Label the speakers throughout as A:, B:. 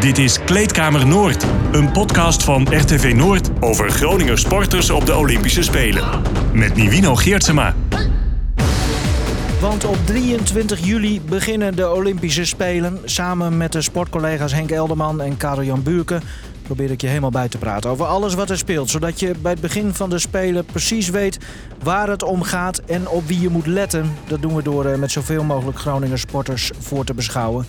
A: Dit is Kleedkamer Noord, een podcast van RTV Noord over Groninger sporters op de Olympische Spelen. Met Nivino Geertsema.
B: Want op 23 juli beginnen de Olympische Spelen. Samen met de sportcollega's Henk Elderman en Karel-Jan Buurken probeer ik je helemaal bij te praten over alles wat er speelt. Zodat je bij het begin van de Spelen precies weet waar het om gaat en op wie je moet letten. Dat doen we door eh, met zoveel mogelijk Groninger sporters voor te beschouwen.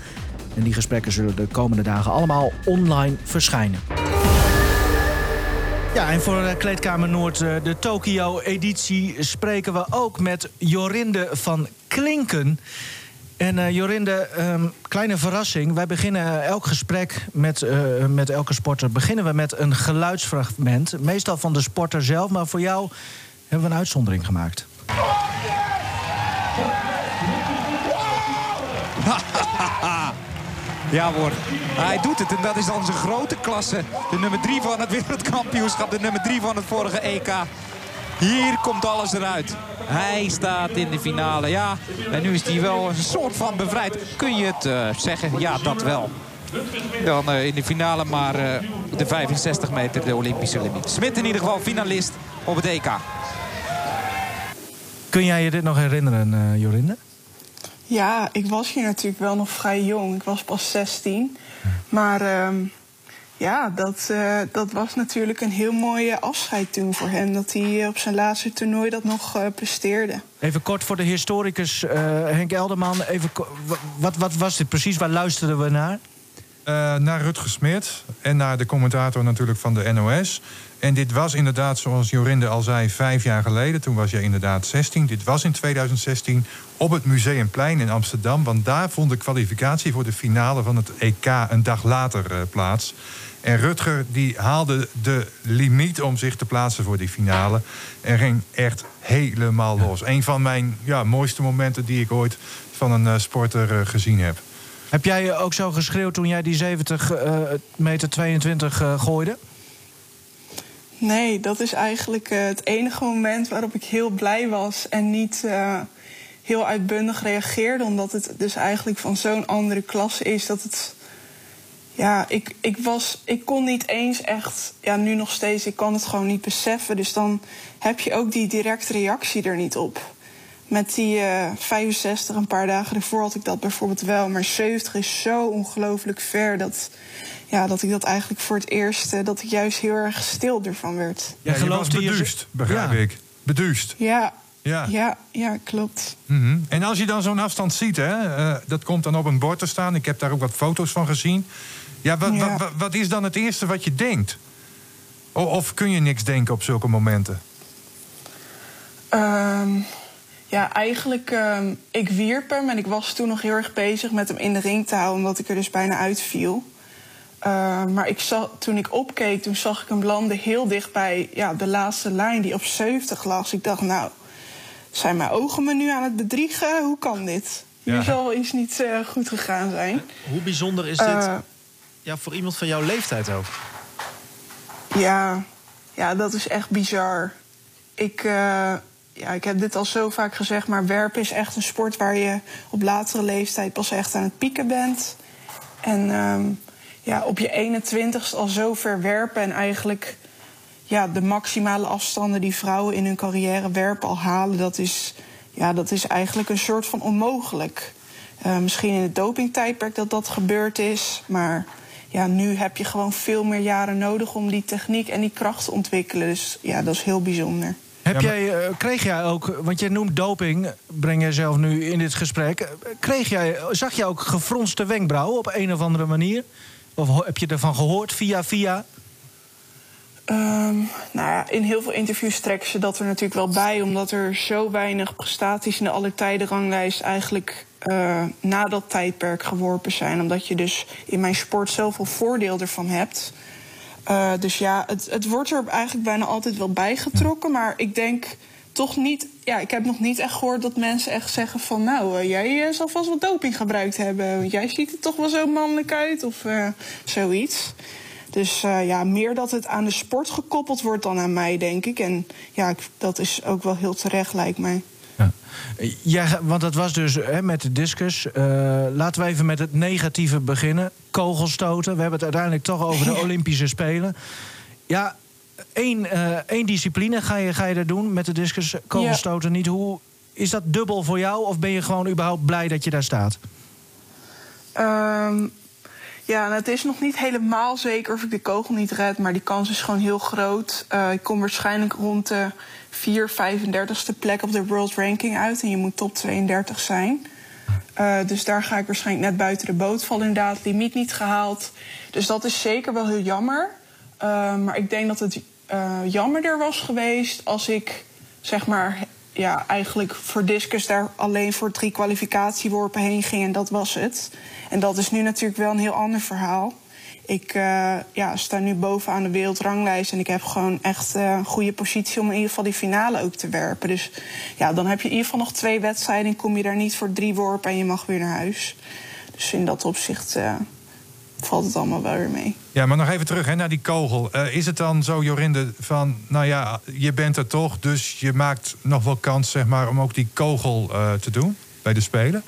B: En die gesprekken zullen de komende dagen allemaal online verschijnen. Ja, en voor eh, Kleedkamer Noord, eh, de Tokio-editie, spreken we ook met Jorinde van Klinken. En uh, Jorinde, um, kleine verrassing. Wij beginnen elk gesprek met, uh, met elke sporter beginnen we met een geluidsfragment. Meestal van de sporter zelf, maar voor jou hebben we een uitzondering gemaakt.
C: Ja hoor, hij doet het en dat is dan zijn grote klasse. De nummer 3 van het wereldkampioenschap, de nummer 3 van het vorige EK. Hier komt alles eruit. Hij staat in de finale, ja. En nu is hij wel een soort van bevrijd. Kun je het uh, zeggen? Ja, dat wel. Dan uh, in de finale maar uh, de 65 meter, de Olympische limiet. Smit in ieder geval finalist op het EK.
B: Kun jij je dit nog herinneren, Jorinde?
D: Ja, ik was hier natuurlijk wel nog vrij jong. Ik was pas 16. Maar uh, ja, dat, uh, dat was natuurlijk een heel mooie afscheid toen voor hem. Dat hij op zijn laatste toernooi dat nog uh, presteerde.
B: Even kort voor de historicus uh, Henk Elderman. Even, wat, wat was dit precies? Waar luisterden we naar?
E: naar Rutger Smit en naar de commentator natuurlijk van de NOS. En dit was inderdaad, zoals Jorinde al zei, vijf jaar geleden. Toen was je inderdaad 16. Dit was in 2016 op het Museumplein in Amsterdam. Want daar vond de kwalificatie voor de finale van het EK een dag later uh, plaats. En Rutger die haalde de limiet om zich te plaatsen voor die finale. En ging echt helemaal los. Een van mijn ja, mooiste momenten die ik ooit van een uh, sporter uh, gezien heb.
B: Heb jij ook zo geschreeuwd toen jij die 70 meter 22 gooide?
D: Nee, dat is eigenlijk uh, het enige moment waarop ik heel blij was en niet uh, heel uitbundig reageerde. Omdat het dus eigenlijk van zo'n andere klasse is. Dat het. Ja, ik, ik, was, ik kon niet eens echt. Ja, nu nog steeds, ik kan het gewoon niet beseffen. Dus dan heb je ook die directe reactie er niet op. Met die uh, 65, een paar dagen ervoor had ik dat bijvoorbeeld wel. Maar 70 is zo ongelooflijk ver dat ja, dat ik dat eigenlijk voor het eerst, uh, dat ik juist heel erg stil ervan werd.
E: Ja, je was beduust, je... begrijp ja. ik. Beduust.
D: Ja, ja, ja, ja klopt.
E: Mm -hmm. En als je dan zo'n afstand ziet, hè, uh, dat komt dan op een bord te staan. Ik heb daar ook wat foto's van gezien. Ja, wat, ja. wat, wat is dan het eerste wat je denkt? O, of kun je niks denken op zulke momenten?
D: Um, ja, eigenlijk, um, ik wierp hem en ik was toen nog heel erg bezig met hem in de ring te houden, omdat ik er dus bijna uitviel. Uh, maar ik zag, toen ik opkeek, toen zag ik hem landen heel dicht bij ja, de laatste lijn die op 70 lag. Ik dacht, nou, zijn mijn ogen me nu aan het bedriegen? Hoe kan dit? Ja. Hier zal iets niet uh, goed gegaan zijn.
F: Hoe bijzonder is dit uh, ja, voor iemand van jouw leeftijd ook?
D: Ja, ja dat is echt bizar. Ik, ja, ik heb dit al zo vaak gezegd, maar werpen is echt een sport waar je op latere leeftijd pas echt aan het pieken bent. En um, ja, op je 21ste al zo ver werpen en eigenlijk ja, de maximale afstanden die vrouwen in hun carrière werpen al halen, dat is, ja, dat is eigenlijk een soort van onmogelijk. Uh, misschien in het dopingtijdperk dat dat gebeurd is, maar ja, nu heb je gewoon veel meer jaren nodig om die techniek en die kracht te ontwikkelen. Dus ja, dat is heel bijzonder.
B: Heb jij, uh, kreeg jij ook, want je noemt doping, breng jij zelf nu in dit gesprek. Kreeg jij, zag je ook gefronste wenkbrauwen op een of andere manier? Of heb je ervan gehoord via via?
D: Um, nou ja, in heel veel interviews trekken ze dat er natuurlijk wel bij, omdat er zo weinig prestaties in de allertijdenranglijst eigenlijk uh, na dat tijdperk geworpen zijn. Omdat je dus in mijn sport zoveel voordeel ervan hebt. Uh, dus ja, het, het wordt er eigenlijk bijna altijd wel bijgetrokken. Maar ik denk toch niet. Ja, ik heb nog niet echt gehoord dat mensen echt zeggen van nou, uh, jij uh, zal vast wat doping gebruikt hebben. Want jij ziet er toch wel zo mannelijk uit of zoiets. Dus ja, meer dat het aan de sport gekoppeld wordt dan aan mij, denk ik. En ja, dat is ook wel heel terecht, lijkt mij.
B: Ja. want dat was dus hè, met de discus. Uh, laten we even met het negatieve beginnen. Kogelstoten. We hebben het uiteindelijk toch over de Olympische Spelen. Ja, één, uh, één discipline ga je, ga je er doen met de discus kogelstoten. Niet hoe, is dat dubbel voor jou of ben je gewoon überhaupt blij dat je daar staat?
D: Um, ja, nou, het is nog niet helemaal zeker of ik de kogel niet red, maar die kans is gewoon heel groot. Uh, ik kom waarschijnlijk rond de 4, 35ste plek op de World Ranking uit en je moet top 32 zijn. Uh, dus daar ga ik waarschijnlijk net buiten de boot vallen, inderdaad. Limiet niet gehaald. Dus dat is zeker wel heel jammer. Uh, maar ik denk dat het jammerder was geweest als ik zeg maar ja, eigenlijk voor discus daar alleen voor drie kwalificatieworpen heen ging en dat was het. En dat is nu natuurlijk wel een heel ander verhaal. Ik uh, ja, sta nu bovenaan de wereldranglijst en ik heb gewoon echt uh, een goede positie om in ieder geval die finale ook te werpen. Dus ja, dan heb je in ieder geval nog twee wedstrijden en kom je daar niet voor drie worpen en je mag weer naar huis. Dus in dat opzicht uh, valt het allemaal wel weer mee.
E: Ja, maar nog even terug hè, naar die kogel. Is het dan zo, Jorinde, van nou ja, je bent er toch, dus je maakt nog wel kans zeg maar, om ook die kogel te doen bij de Spelen?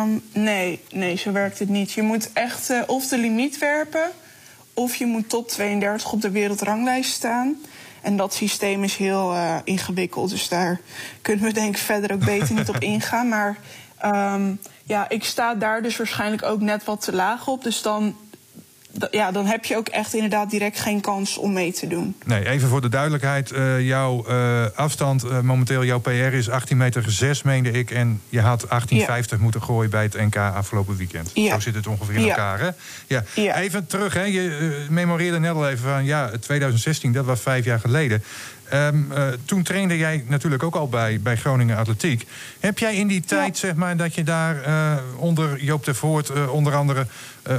D: Um, nee, nee, zo werkt het niet. Je moet echt uh, of de limiet werpen, of je moet top 32 op de wereldranglijst staan. En dat systeem is heel ingewikkeld, dus daar kunnen we denk ik verder ook beter niet op ingaan. Maar um, ja, ik sta daar dus waarschijnlijk ook net wat te laag op. Dus dan, ja, dan heb je ook echt inderdaad direct geen kans om mee te doen.
E: Nee, even voor de duidelijkheid. Uh, jouw uh, afstand, uh, momenteel jouw PR is 18 meter 6, meende ik. En je had 1850 ja. moeten gooien bij het NK afgelopen weekend. Ja. Zo zit het ongeveer in elkaar, hè? Ja. Even terug, hè. Je memoreerde net al even van... ja, 2016, dat was vijf jaar geleden. Um, uh, toen trainde jij natuurlijk ook al bij, bij Groningen Atletiek. Heb jij in die tijd, ja. zeg maar, dat je daar uh, onder Joop ter Voort uh, onder andere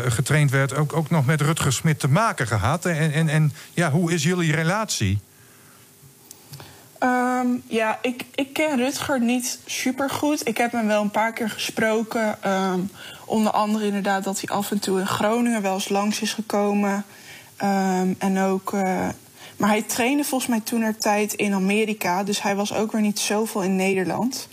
E: getraind werd, ook, ook nog met Rutger Smit te maken gehad? En, en, en ja, hoe is jullie relatie?
D: Um, ja, ik, ik ken Rutger niet super goed. Ik heb hem wel een paar keer gesproken. Um, onder andere inderdaad dat hij af en toe in Groningen wel eens langs is gekomen. En ook maar hij trainde volgens mij toen er tijd in Amerika. Dus hij was ook weer niet zoveel in Nederland.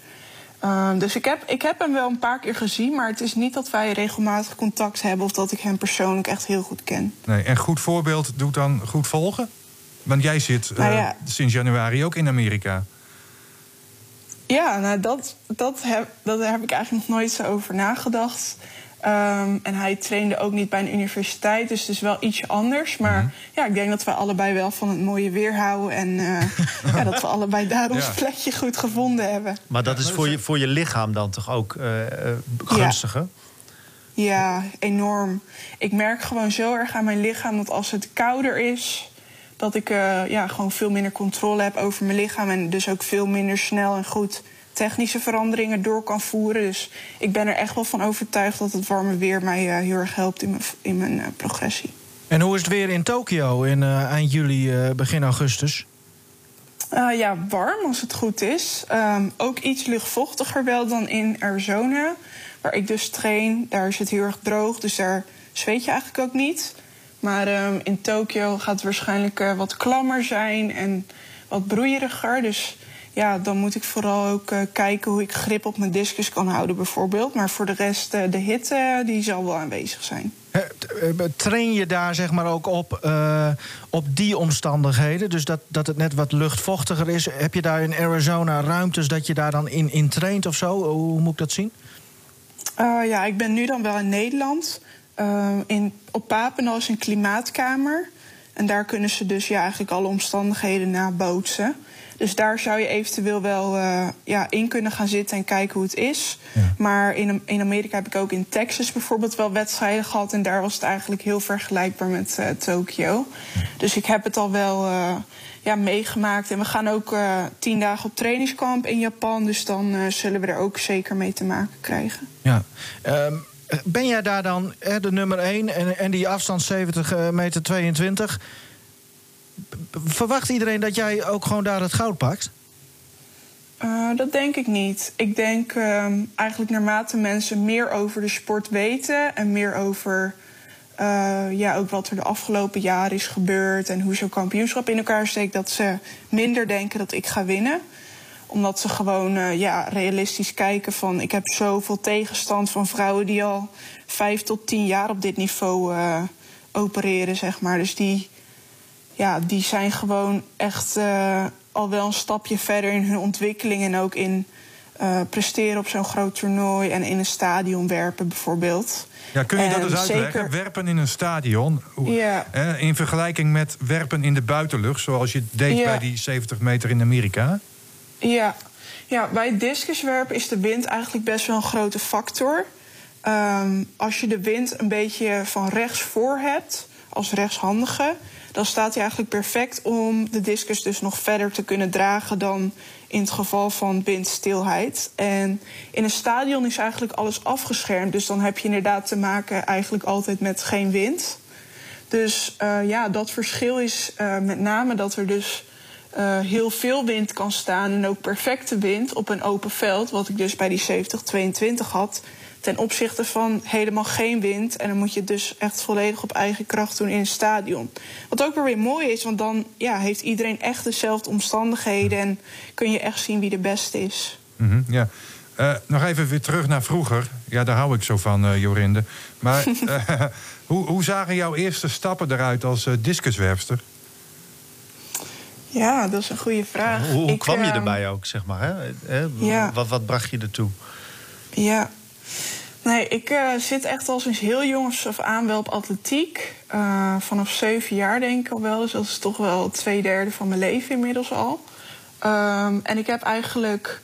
D: Um, dus ik heb, ik heb hem wel een paar keer gezien. Maar het is niet dat wij regelmatig contact hebben. Of dat ik hem persoonlijk echt heel goed ken.
E: Nee, en goed voorbeeld doet dan goed volgen? Want jij zit nou ja. uh, sinds januari ook in Amerika.
D: Ja, nou dat, dat, heb, dat heb ik eigenlijk nog nooit zo over nagedacht. Um, en hij trainde ook niet bij een universiteit, dus het is wel ietsje anders. Maar mm -hmm. ja, ik denk dat we allebei wel van het mooie weer houden. En uh, ja, dat we allebei daar ons ja. plekje goed gevonden hebben.
F: Maar dat is voor je, voor je lichaam dan toch ook uh, gunstiger?
D: Ja. ja, enorm. Ik merk gewoon zo erg aan mijn lichaam dat als het kouder is, dat ik uh, ja, gewoon veel minder controle heb over mijn lichaam. En dus ook veel minder snel en goed technische veranderingen door kan voeren. Dus ik ben er echt wel van overtuigd dat het warme weer mij uh, heel erg helpt in mijn, in mijn uh, progressie.
B: En hoe is het weer in Tokio in uh, eind juli, begin augustus?
D: ja, warm als het goed is. Um, ook iets luchtvochtiger wel dan in Arizona, waar ik dus train. Daar is het heel erg droog, dus daar zweet je eigenlijk ook niet. Maar um, in Tokio gaat het waarschijnlijk wat klammer zijn en wat broeieriger. Dus ja, dan moet ik vooral ook uh, kijken hoe ik grip op mijn discus kan houden, bijvoorbeeld. Maar voor de rest, uh, de hitte, die zal wel aanwezig zijn.
B: Train je daar zeg maar ook op, uh, op die omstandigheden? Dus dat, dat het net wat luchtvochtiger is. Heb je daar in Arizona ruimtes dat je daar dan in, in traint of zo? Hoe moet ik dat zien?
D: ja, ik ben nu dan wel in Nederland. in, op Papendal is een klimaatkamer. En daar kunnen ze dus ja, eigenlijk alle omstandigheden nabootsen. Dus daar zou je eventueel wel uh, ja, in kunnen gaan zitten en kijken hoe het is. Ja. Maar in, in Amerika heb ik ook in Texas bijvoorbeeld wel wedstrijden gehad. En daar was het eigenlijk heel vergelijkbaar met uh, Tokio. Ja. Dus ik heb het al wel uh, ja, meegemaakt. En we gaan ook tien dagen op trainingskamp in Japan. Dus dan zullen we er ook zeker mee te maken krijgen.
B: Ja. Um, ben jij daar dan de nummer 1 en, en die afstand 70 meter 22? Verwacht iedereen dat jij ook gewoon daar het goud pakt?
D: Uh, dat denk ik niet. Ik denk uh, eigenlijk naarmate mensen meer over de sport weten en meer over uh, ja, ook wat er de afgelopen jaren is gebeurd en hoe zo'n kampioenschap in elkaar steekt, dat ze minder denken dat ik ga winnen. Omdat ze gewoon eh, ja, realistisch kijken van... ik heb zoveel tegenstand van vrouwen die al vijf tot tien jaar op dit niveau opereren, zeg maar. Dus die, ja, die zijn gewoon echt uh, al wel een stapje verder in hun ontwikkeling... en ook in uh, presteren op zo'n groot toernooi en in een stadion werpen bijvoorbeeld.
E: Ja, kun je dat eens uitleggen? Zeker... Werpen in een stadion,
D: ja.
E: in vergelijking met werpen in de buitenlucht... zoals je deed ja. bij die 70 meter in Amerika?
D: Ja. ja, bij discuswerpen is de wind eigenlijk best wel een grote factor. Um, als je de wind een beetje van rechts voor hebt, als rechtshandige... dan staat hij eigenlijk perfect om de discus dus nog verder te kunnen dragen... dan in het geval van windstilheid. En in een stadion is eigenlijk alles afgeschermd. Dus dan heb je inderdaad te maken eigenlijk altijd met geen wind. Dus uh, ja, dat verschil is uh, met name dat er dus uh, heel veel wind kan staan... en ook perfecte wind op een open veld... wat ik dus bij die 70-22 had ten opzichte van helemaal geen wind. En dan moet je het dus echt volledig op eigen kracht doen in een stadion. Wat ook weer mooi is, want dan ja, heeft iedereen echt dezelfde omstandigheden... en kun je echt zien wie de beste is.
E: Mm -hmm, ja. Uh, nog even weer terug naar vroeger. Ja, daar hou ik zo van, uh, Jorinde. Maar hoe, hoe, zagen jouw eerste stappen eruit als discuswerpster?
D: Ja, dat is een goede vraag.
F: Hoe, hoe ik, kwam je erbij ook, zeg maar? Hè?
D: Ja.
F: Wat, wat bracht je ertoe?
D: Ja, Nee, ik uh, zit echt al sinds heel jongs af aan wel op atletiek. Uh, vanaf zeven jaar denk ik al wel. Dus dat is toch wel twee derde van mijn leven inmiddels al. Um, en ik heb eigenlijk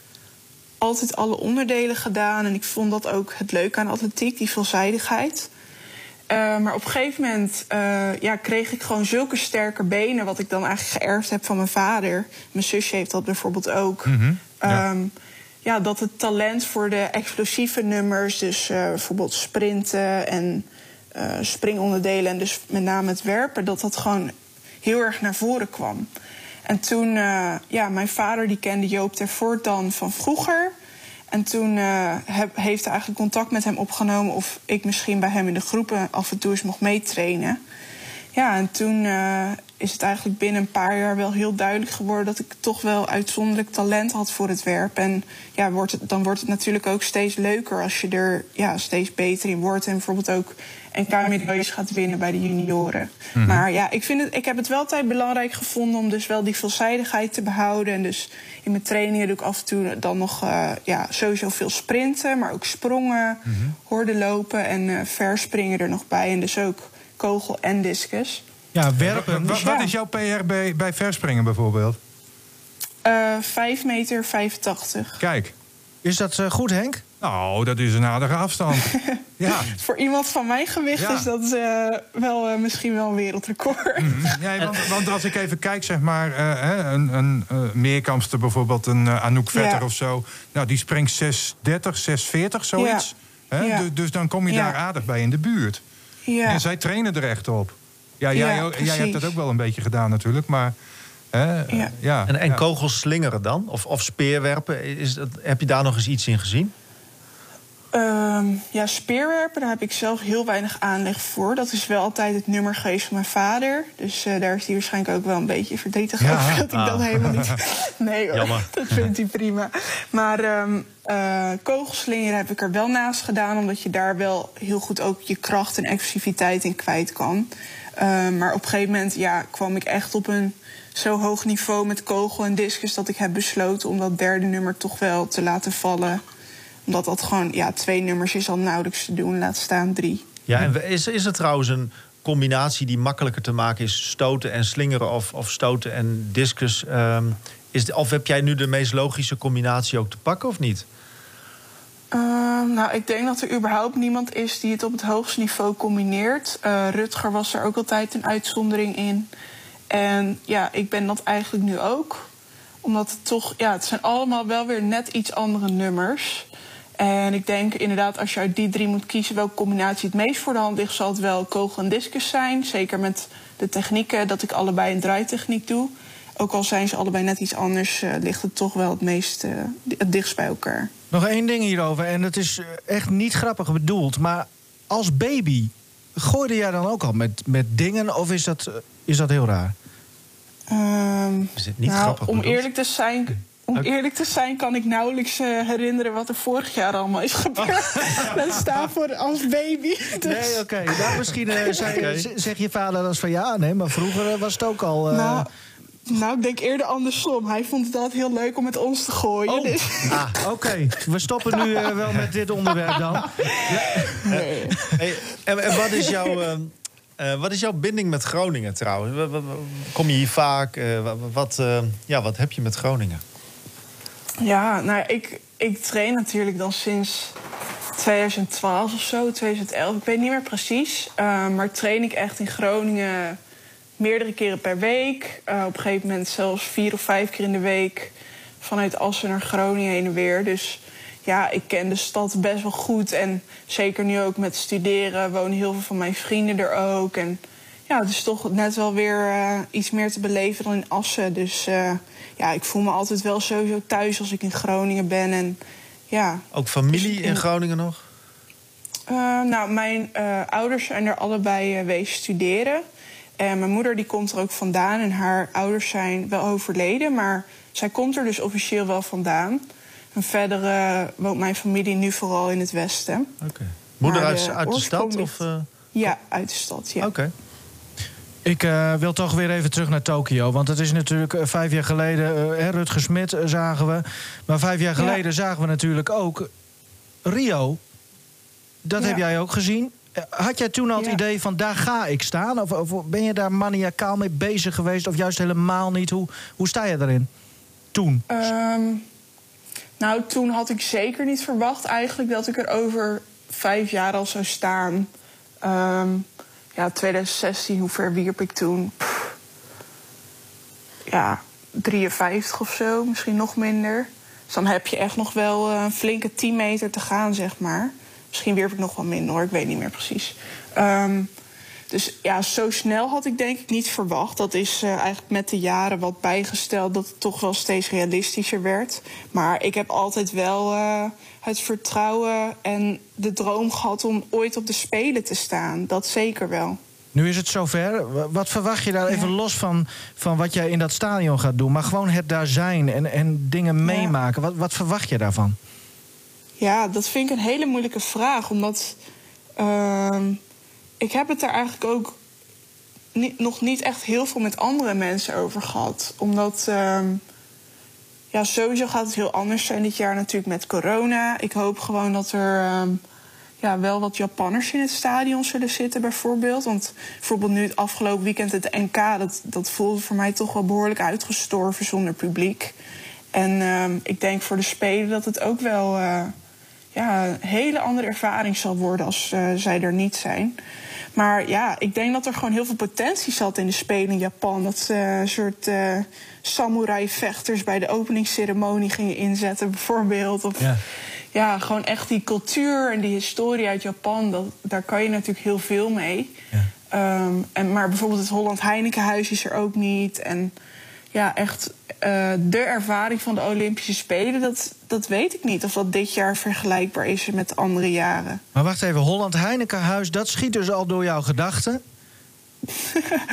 D: altijd alle onderdelen gedaan. En ik vond dat ook het leuke aan atletiek, die veelzijdigheid. Uh, maar op een gegeven moment ja, kreeg ik gewoon zulke sterke benen... wat ik dan eigenlijk geërfd heb van mijn vader. Mijn zusje heeft dat bijvoorbeeld ook.
E: Mm -hmm. ja.
D: Um, ja, dat het talent voor de explosieve nummers, dus uh, bijvoorbeeld sprinten en springonderdelen en dus met name het werpen, dat dat gewoon heel erg naar voren kwam. En toen, ja, mijn vader die kende Joop ter Voort dan van vroeger. En toen heb, heeft hij eigenlijk contact met hem opgenomen of ik misschien bij hem in de groepen af en toe eens mocht meetrainen. Ja, en toen is het eigenlijk binnen een paar jaar wel heel duidelijk geworden dat ik toch wel uitzonderlijk talent had voor het werp. En ja, wordt het, dan wordt het natuurlijk ook steeds leuker als je er ja, steeds beter in wordt. En bijvoorbeeld ook NK-medailles gaat winnen bij de junioren. Mm -hmm. Maar ja, ik, vind het, ik heb het wel altijd belangrijk gevonden om dus wel die veelzijdigheid te behouden. En dus in mijn trainingen doe ik af en toe dan nog uh, ja, sowieso veel sprinten, maar ook sprongen, mm -hmm. horden lopen en uh, verspringen er nog bij. En dus ook kogel en discus.
E: Ja, werpen. Wat, wat is jouw PR bij, bij verspringen bijvoorbeeld?
D: Uh, 5 meter 85.
E: Kijk.
B: Is dat uh, goed, Henk?
E: Nou, dat is een aardige afstand. ja.
D: Voor iemand van mijn gewicht ja. is dat uh, wel uh, misschien wel een wereldrecord.
E: Mm -hmm. ja, want, want, als ik even kijk, zeg maar, uh, een, een meerkampster bijvoorbeeld, een Anouk Vetter ja. of zo. Nou, die springt 630, 640, zoiets. Ja. Dus, dus dan kom je daar aardig bij in de buurt.
D: Ja.
E: En zij trainen er echt op. Ja, jij, ja, jij hebt dat ook wel een beetje gedaan natuurlijk, maar... Hè,
D: ja.
E: ja.
F: En, en kogels slingeren dan? Of, of speerwerpen? Is dat, heb je daar nog eens iets in gezien?
D: Um, ja, speerwerpen, daar heb ik zelf heel weinig aanleg voor. Dat is wel altijd het nummer geweest van mijn vader. Dus uh, daar is hij waarschijnlijk ook wel een beetje verdrietig ja. over dat ik ah. dat helemaal niet. Nee hoor,
F: Jammer.
D: dat vindt hij prima. Maar um, uh, kogelslingeren heb ik er wel naast gedaan, omdat je daar wel heel goed ook je kracht en explosiviteit in kwijt kan. Uh, maar op een gegeven moment ja, kwam ik echt op een zo hoog niveau met kogel en discus dat ik heb besloten om dat derde nummer toch wel te laten vallen omdat dat gewoon, ja, twee nummers is al nauwelijks te doen, laat staan drie.
F: Ja, en is, is het trouwens een combinatie die makkelijker te maken is, stoten en slingeren of, of stoten en discus? Um, is, of heb jij nu de meest logische combinatie ook te pakken of niet?
D: Uh, nou, ik denk dat er überhaupt niemand is die het op het hoogste niveau combineert. Uh, Rutger was er ook altijd een uitzondering in. En ja, ik ben dat eigenlijk nu ook. Omdat het toch, ja, het zijn allemaal wel weer net iets andere nummers. En ik denk inderdaad, als je uit die drie moet kiezen welke combinatie het meest voor de hand ligt, zal het wel kogel en discus zijn. Zeker met de technieken, dat ik allebei een draaitechniek doe. Ook al zijn ze allebei net iets anders, uh, ligt het toch wel het meest uh, het dichtst bij elkaar.
B: Nog één ding hierover, en het is echt niet grappig bedoeld, maar als baby gooide jij dan ook al met, met dingen of is dat, is dat heel raar?
D: Um,
F: is het niet
D: nou,
F: grappig
D: om
F: bedoeld?
D: eerlijk te zijn, om eerlijk te zijn kan ik nauwelijks eh, herinneren wat er vorig jaar allemaal is gebeurd. Dat staat voor als baby. Dus.
B: Nee, oké. Nou, misschien eh, zei- zeg je vader dat van ja, nee, maar vroeger eh, was het ook al. eh,
D: Nou, nou, ik denk eerder andersom. Hij vond het altijd heel leuk om met ons te gooien.
B: Oh.
D: Dus,
B: Ah, oké. We stoppen nu eh, wel met dit onderwerp dan.
D: nee.
F: Hey, en, en wat, is jouw, ehm, eh, wat is jouw binding met Groningen trouwens? Kom je hier vaak? Eh, wa- wa- wat, eh, ja, wat heb je met Groningen?
D: Ja, nou, ik, ik train natuurlijk dan sinds 2012 of zo, 2011. Ik weet niet meer precies. Eh, maar train ik echt in Groningen meerdere keren per week. Eh, op een gegeven moment zelfs vier of vijf keer in de week. Vanuit Assen naar Groningen heen en weer. Dus ja, ik ken de stad best wel goed. En zeker nu ook met studeren wonen heel veel van mijn vrienden er ook. En ja, het is toch net wel weer eh, iets meer te beleven dan in Assen. Dus eh, ja, ik voel me altijd wel sowieso thuis als ik in Groningen ben. En ja,
F: Ook familie
D: Dus
F: in
D: in-
F: Groningen nog?
D: nou, mijn ouders zijn er allebei wezen studeren. En mijn moeder die komt er ook vandaan. En haar ouders zijn wel overleden. Maar zij komt er dus officieel wel vandaan. En verder eh, woont mijn familie nu vooral in het westen.
F: Oké. Moeder
D: Maar
F: uit,
D: de
F: uit de stad? Of, eh,
D: Ja, uit de stad, ja.
F: Oké.
B: Ik eh, wil toch weer even terug naar Tokio. Want het is natuurlijk eh, vijf jaar geleden. eh, hè, Rutger Smit eh, zagen we. Maar vijf jaar
D: Ja.
B: geleden zagen we natuurlijk ook Rio. Dat
D: Ja.
B: heb jij ook gezien. Had jij toen al het
D: Ja.
B: idee van daar ga ik staan? Of, of ben je daar maniacaal mee bezig geweest? Of juist helemaal niet? Hoe, hoe sta je daarin? Toen.
D: Ehm, nou, toen had ik zeker niet verwacht eigenlijk dat ik er over vijf jaar al zou staan. Ehm, ja, 2016, hoe ver wierp ik toen? Pff. ja, 53 of zo, misschien nog minder. Dus dan heb je echt nog wel eh, een flinke 10 meter te gaan, zeg maar. Misschien wierp ik nog wel minder hoor, ik weet niet meer precies. Ehm, dus ja, zo snel had ik denk ik niet verwacht. Dat is eh, eigenlijk met de jaren wat bijgesteld dat het toch wel steeds realistischer werd. Maar ik heb altijd wel eh, het vertrouwen en de droom gehad om ooit op de Spelen te staan. Dat zeker wel.
B: Nu is het zover. Wa- Wat verwacht je daar even los van, van wat jij in dat stadion gaat doen? Maar gewoon het daar zijn en, en dingen meemaken. Wat, wat verwacht je daarvan?
D: Ja, dat vind ik een hele moeilijke vraag. Omdat ehm, ik heb het daar eigenlijk ook nog niet echt heel veel met andere mensen over gehad. Omdat ehm, ja, sowieso gaat het heel anders zijn dit jaar natuurlijk met corona. Ik hoop gewoon dat er ehm, ja, wel wat Japanners in het stadion zullen zitten bijvoorbeeld. Want bijvoorbeeld nu het afgelopen weekend het NK... dat, dat voelde voor mij toch wel behoorlijk uitgestorven zonder publiek. En ik denk voor de Spelen dat het ook wel eh, ja, een hele andere ervaring zal worden als eh, zij er niet zijn. Maar ja, ik denk dat er gewoon heel veel potentie zat in de Spelen in Japan. Dat ze een soort eh samurai-vechters bij de openingsceremonie gingen inzetten, bijvoorbeeld. Of
B: Ja.
D: ja. gewoon echt die cultuur en die historie uit Japan, dat, daar kan je natuurlijk heel veel mee. Ehm, en, maar bijvoorbeeld het Holland Heinekenhuis is er ook niet. En ja, echt eh, de ervaring van de Olympische Spelen, dat, dat weet ik niet. Of dat dit jaar vergelijkbaar is met andere jaren.
B: Maar wacht even, Holland Heinekenhuis, dat schiet dus al door jouw gedachten.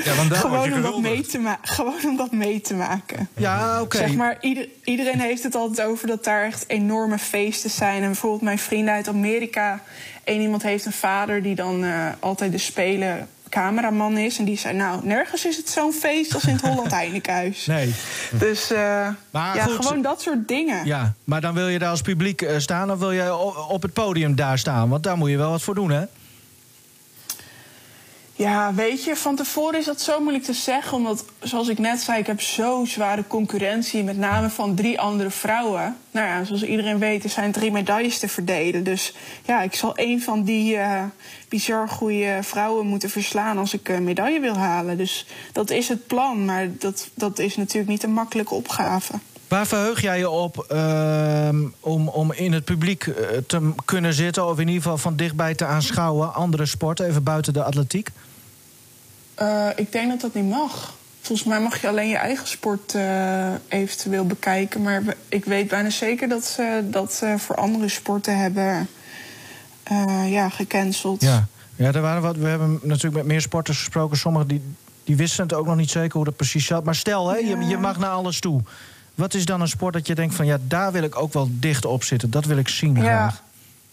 E: Ja, want
D: Gewoon om, dat mee te gewoon om dat mee te maken.
B: Ja, oké.
D: Zeg maar, ieder- iedereen heeft het altijd over dat daar echt enorme feesten zijn. En bijvoorbeeld mijn vrienden uit Amerika. één iemand heeft een vader die dan eh, altijd de Spelen cameraman is. En die zei, nou, nergens is het zo'n feest als in het Holland Heinekenhuis.
B: Nee.
D: Dus eh,
B: Maar
D: ja,
B: goed.
D: gewoon dat soort dingen.
B: Ja, maar dan wil je daar als publiek eh, staan of wil je op het podium daar staan? Want daar moet je wel wat voor doen, hè?
D: Ja, weet je, van tevoren is dat zo moeilijk te zeggen. Omdat, zoals ik net zei, ik heb zo zware concurrentie. Met name van drie andere vrouwen. Nou ja, zoals iedereen weet, er zijn drie medailles te verdelen. Dus ja, ik zal een van die eh, bizar goede vrouwen moeten verslaan... als ik een medaille wil halen. Dus dat is het plan. Maar dat, dat is natuurlijk niet een makkelijke opgave.
B: Waar verheug jij je op ehm, om, om in het publiek eh, te kunnen zitten... of in ieder geval van dichtbij te aanschouwen, andere sporten, even buiten de atletiek?
D: Eh, ik denk dat dat niet mag. Volgens mij mag je alleen je eigen sport eh, eventueel bekijken. Maar ik weet bijna zeker dat ze dat voor andere sporten hebben eh, ja, gecanceld.
B: Ja, ja er waren wat, we hebben natuurlijk met meer sporters gesproken. Sommigen die, die wisten het ook nog niet zeker hoe dat precies zat. Maar stel, hè, je,
D: Ja.
B: je mag naar alles toe. Wat is dan een sport dat je denkt van ja, daar wil ik ook wel dicht op zitten. Dat wil ik zien
D: Ja.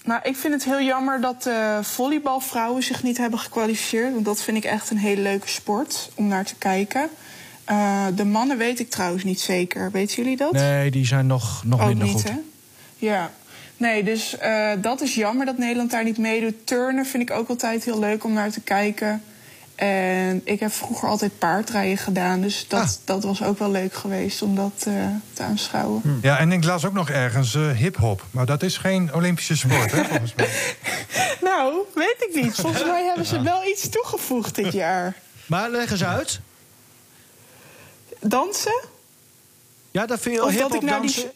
D: Nou, ik vind het heel jammer dat de volleybalvrouwen zich niet hebben gekwalificeerd. Want dat vind ik echt een hele leuke sport om naar te kijken. Eh, de mannen weet ik trouwens niet zeker. Weten jullie dat?
B: Nee, die zijn nog, nog minder
D: niet,
B: goed.
D: hè? Ja. Nee, dus eh, dat is jammer dat Nederland daar niet meedoet. Turnen vind ik ook altijd heel leuk om naar te kijken. En ik heb vroeger altijd paardrijden gedaan. Dus dat,
B: Ah.
D: dat was ook wel leuk geweest om dat eh, te aanschouwen.
E: Ja, en ik las ook nog ergens eh, hip-hop. Maar dat is geen Olympische sport, hè, volgens mij.
D: Nou, weet ik niet. Volgens mij hebben ze wel iets toegevoegd dit jaar.
B: Maar leg eens uit.
D: Dansen?
B: Ja, dat vind je
D: Of
B: hip-hop
D: dat ik naar die.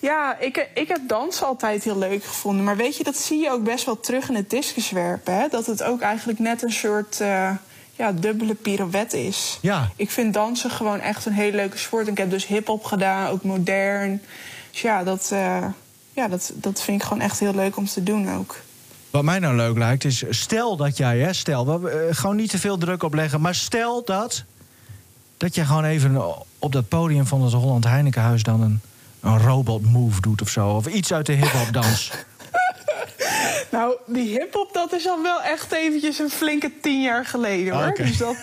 D: Ja, ik, ik heb dansen altijd heel leuk gevonden. Maar weet je, dat zie je ook best wel terug in het discuswerpen. Hè? Dat het ook eigenlijk net een soort eh, ja, dubbele pirouette is.
B: Ja.
D: Ik vind dansen gewoon echt een hele leuke sport. En ik heb dus hip-hop gedaan, ook modern. Dus ja, dat, eh, ja dat, dat vind ik gewoon echt heel leuk om te doen ook.
B: Wat mij nou leuk lijkt is, stel dat jij, hè, stel, we, eh, gewoon niet te veel druk opleggen, maar stel dat, dat je gewoon even op dat podium van het Holland Heinekenhuis dan een, een robot move doet of zo. Of iets uit de hip-hop dans.
D: Nou, die hip-hop, dat is al wel echt eventjes een flinke tien jaar geleden hoor.
B: Oké.
D: Dus dat.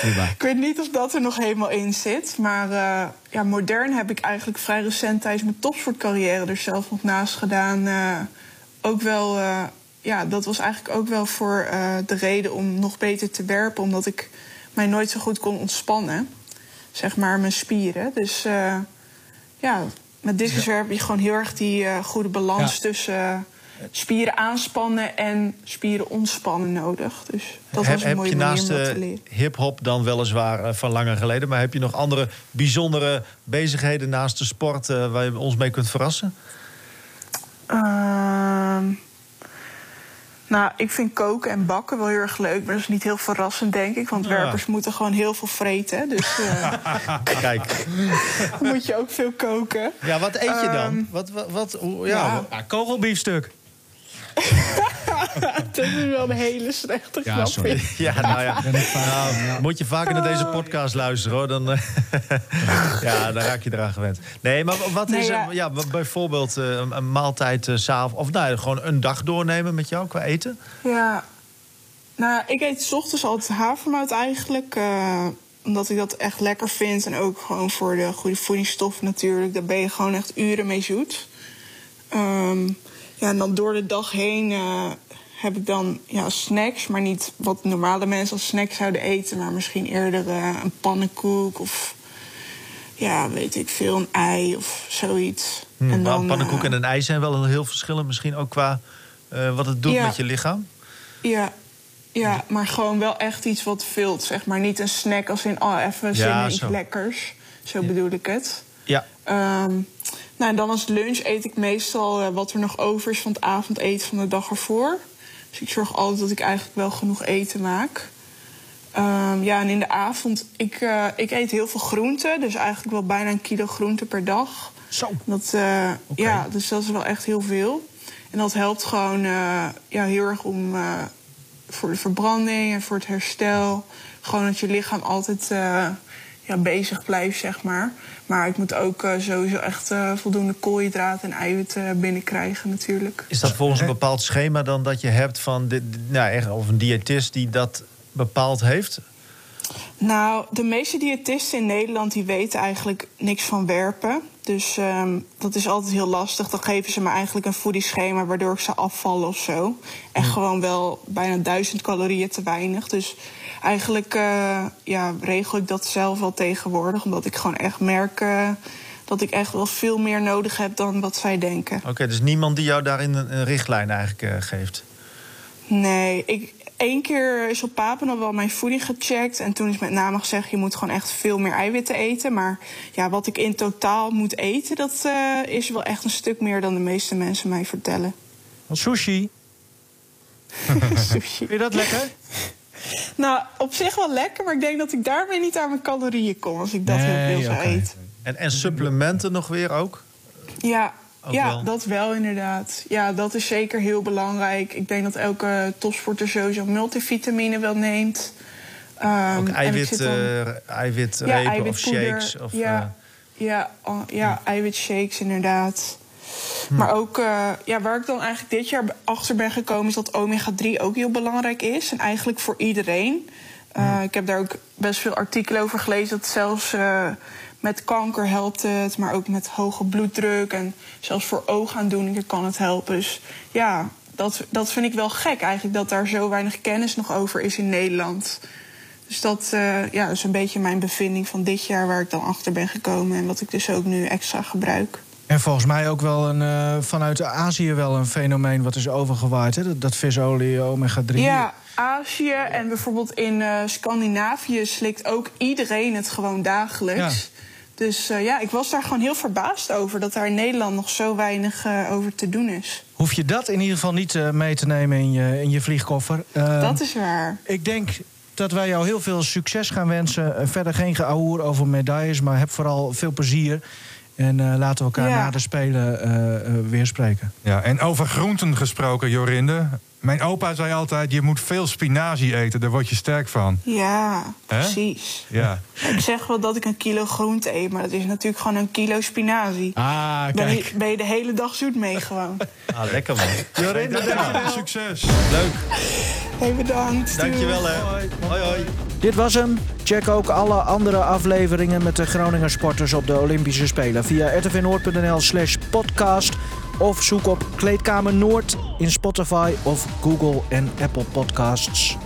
B: prima.
D: Ik weet niet of dat er nog helemaal in zit. Maar eh, ja, modern heb ik eigenlijk vrij recent tijdens mijn topsportcarrière er zelf nog naast gedaan. Eh, ook wel, ja, dat was eigenlijk ook wel voor de reden om nog beter te werpen. Omdat ik mij nooit zo goed kon ontspannen. Zeg maar mijn spieren. Dus ja, met discuswerpen heb je gewoon heel erg die eh, goede balans tussen eh, spieren aanspannen en spieren ontspannen nodig. Dus dat
F: heb
D: was een
F: heb
D: mooie
F: je
D: manier
F: naast de
D: leren.
F: hip-hop dan weliswaar eh, van langer geleden, maar heb je nog andere bijzondere bezigheden naast de sport eh, waar je ons mee kunt verrassen?
D: Nou, ik vind koken en bakken wel heel erg leuk. Maar dat is niet heel verrassend, denk ik. Want
F: Ja.
D: werpers moeten gewoon heel veel vreten. Dus eh,
F: Kijk,
D: moet je ook veel koken.
F: ja, wat eet je dan?
D: Ehm,
F: wat, wat, ja, wat-
B: Ja, kogelbiefstuk.
D: Dat is wel een hele slechte
B: Ja,
D: grap.
B: sorry.
F: Ja, nou ja. Nou, moet je vaker naar deze podcast luisteren hoor. Dan, eh, ja, dan raak je eraan gewend. Nee, maar wat
D: Nee,
F: is
D: ja.
F: er- ja, bijvoorbeeld eh, een, een maaltijd s'avonds... of nou, gewoon een dag doornemen met jou qua eten?
D: Ja. Nou, ik eet 's ochtends altijd havermout eigenlijk. eh, omdat ik dat echt lekker vind. En ook gewoon voor de goede voedingsstoffen natuurlijk. Daar ben je gewoon echt uren mee zoet. Ehm, ja, en dan door de dag heen eh, heb ik dan ja, snacks. Maar niet wat normale mensen als snacks zouden eten. Maar misschien eerder eh, een pannenkoek of... Ja, weet ik veel, een ei of zoiets.
F: Hmm,
D: en
F: maar pannenkoek
D: eh,
F: en een ei zijn wel heel verschillend. Misschien ook qua wat het doet
D: Ja.
F: met je lichaam.
D: Ja, ja, maar gewoon wel echt iets wat vult, zeg maar. Niet een snack als in, oh, even zin
F: Ja,
D: in iets lekkers. Zo bedoel ik het.
F: Ja,
D: Ehm, nou, en dan als lunch eet ik meestal eh, wat er nog over is van het avondeten van de dag ervoor. Dus ik zorg altijd dat ik eigenlijk wel genoeg eten maak. Ehm, ja, en in de avond, ik, eh, ik eet heel veel groenten. Dus eigenlijk wel bijna een kilo groente per dag.
B: Zo.
D: Dat, eh, Ja, dus dat is wel echt heel veel. En dat helpt gewoon ja, heel erg om voor de verbranding en voor het herstel. Gewoon dat je lichaam altijd ja, bezig blijft, zeg maar. Maar ik moet ook eh, sowieso echt eh, voldoende koolhydraten en eiwitten binnenkrijgen natuurlijk.
F: is dat volgens een bepaald schema dan dat je hebt van... Dit, dit- nou, echt, of een diëtist die dat bepaald heeft?
D: Nou, de meeste diëtisten in Nederland die weten eigenlijk niks van werpen. Dus ehm, dat is altijd heel lastig. Dan geven ze me eigenlijk een voedingsschema waardoor ik ze afvallen of zo. En gewoon wel bijna duizend calorieën te weinig. Dus eigenlijk eh, ja, regel ik dat zelf wel tegenwoordig. Omdat ik gewoon echt merk eh, dat ik echt wel veel meer nodig heb dan wat zij denken.
F: Oké, dus niemand die jou daarin een, richtlijn eigenlijk eh, geeft?
D: Nee, ik, één keer is op Papendal wel mijn voeding gecheckt. En toen is met name gezegd, je moet gewoon echt veel meer eiwitten eten. Maar ja, wat ik in totaal moet eten, dat is wel echt een stuk meer dan de meeste mensen mij vertellen.
B: Sushi.
D: Sushi.
B: Vind je dat lekker?
D: Nou, op zich wel lekker, maar ik denk dat ik daarmee niet aan mijn calorieën kom als ik dat
B: Nee,
D: heel veel zou eten.
F: En, en supplementen nog weer ook?
D: Ja,
F: Ook
D: ja
F: wel.
D: dat wel inderdaad. Ja, dat is zeker heel belangrijk. Ik denk dat elke topsporter sowieso multivitamine wel neemt. Ehm,
F: Ook eiwit,
D: dan-
F: eh, eiwitrepen of
D: eiwitpoeder,
F: shakes? Of,
D: ja.
F: eh,
D: Ja, oh, ja eiwitshakes inderdaad. Maar ook eh, ja, waar ik dan eigenlijk dit jaar achter ben gekomen... is dat omega-3 ook heel belangrijk is. En eigenlijk voor iedereen. Uh, Ik heb daar ook best veel artikelen over gelezen... dat zelfs uh, met kanker helpt het, maar ook met hoge bloeddruk... en zelfs voor oogaandoeningen kan het helpen. Dus ja, dat, dat vind ik wel gek eigenlijk... dat daar zo weinig kennis nog over is in Nederland... Dus dat uh, ja, is een beetje mijn bevinding van dit jaar waar ik dan achter ben gekomen en wat ik dus ook nu extra gebruik.
B: En volgens mij ook wel een, uh, vanuit Azië wel een fenomeen wat is overgewaaid, hè? Dat, dat visolie, omega-3.
D: Ja, Azië en bijvoorbeeld in uh, Scandinavië slikt ook iedereen het gewoon dagelijks. Ja. Dus uh, ja, ik was daar gewoon heel verbaasd over dat daar in Nederland nog zo weinig over te doen is.
B: Hoef je dat in ieder geval niet mee te nemen in je, in je vliegkoffer?
D: Ehm, dat is waar.
B: Ik denk dat wij jou heel veel succes gaan wensen. Verder geen geouwer over medailles, maar heb vooral veel plezier. En uh, laten we elkaar ja. na de Spelen uh, uh, weer spreken.
E: Ja, en over groenten gesproken, Jorinde. Mijn opa zei altijd, je moet veel spinazie eten, daar word je sterk van.
D: Ja, precies.
E: Ja.
D: Ik zeg wel dat ik een kilo groente eet, maar dat is natuurlijk gewoon een kilo spinazie.
B: Ah, kijk.
D: Ben je, ben je de hele dag zoet mee gewoon.
F: ah, lekker man.
E: Jorinde, dankjewel. Succes.
F: Leuk.
D: Hey, bedankt.
F: Dankjewel hè. Hoi. hoi, hoi.
B: Dit was hem. Check ook alle andere afleveringen met de Groninger sporters op de Olympische Spelen via rtvnoord.nl slash podcast. Of zoek op Kleedkamer Noord in Spotify of Google en Apple Podcasts.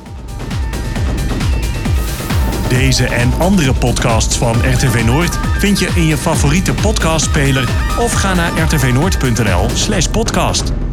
A: Deze en andere podcasts van RTV Noord vind je in je favoriete podcastspeler of ga naar rtvnoord.nl slash podcast.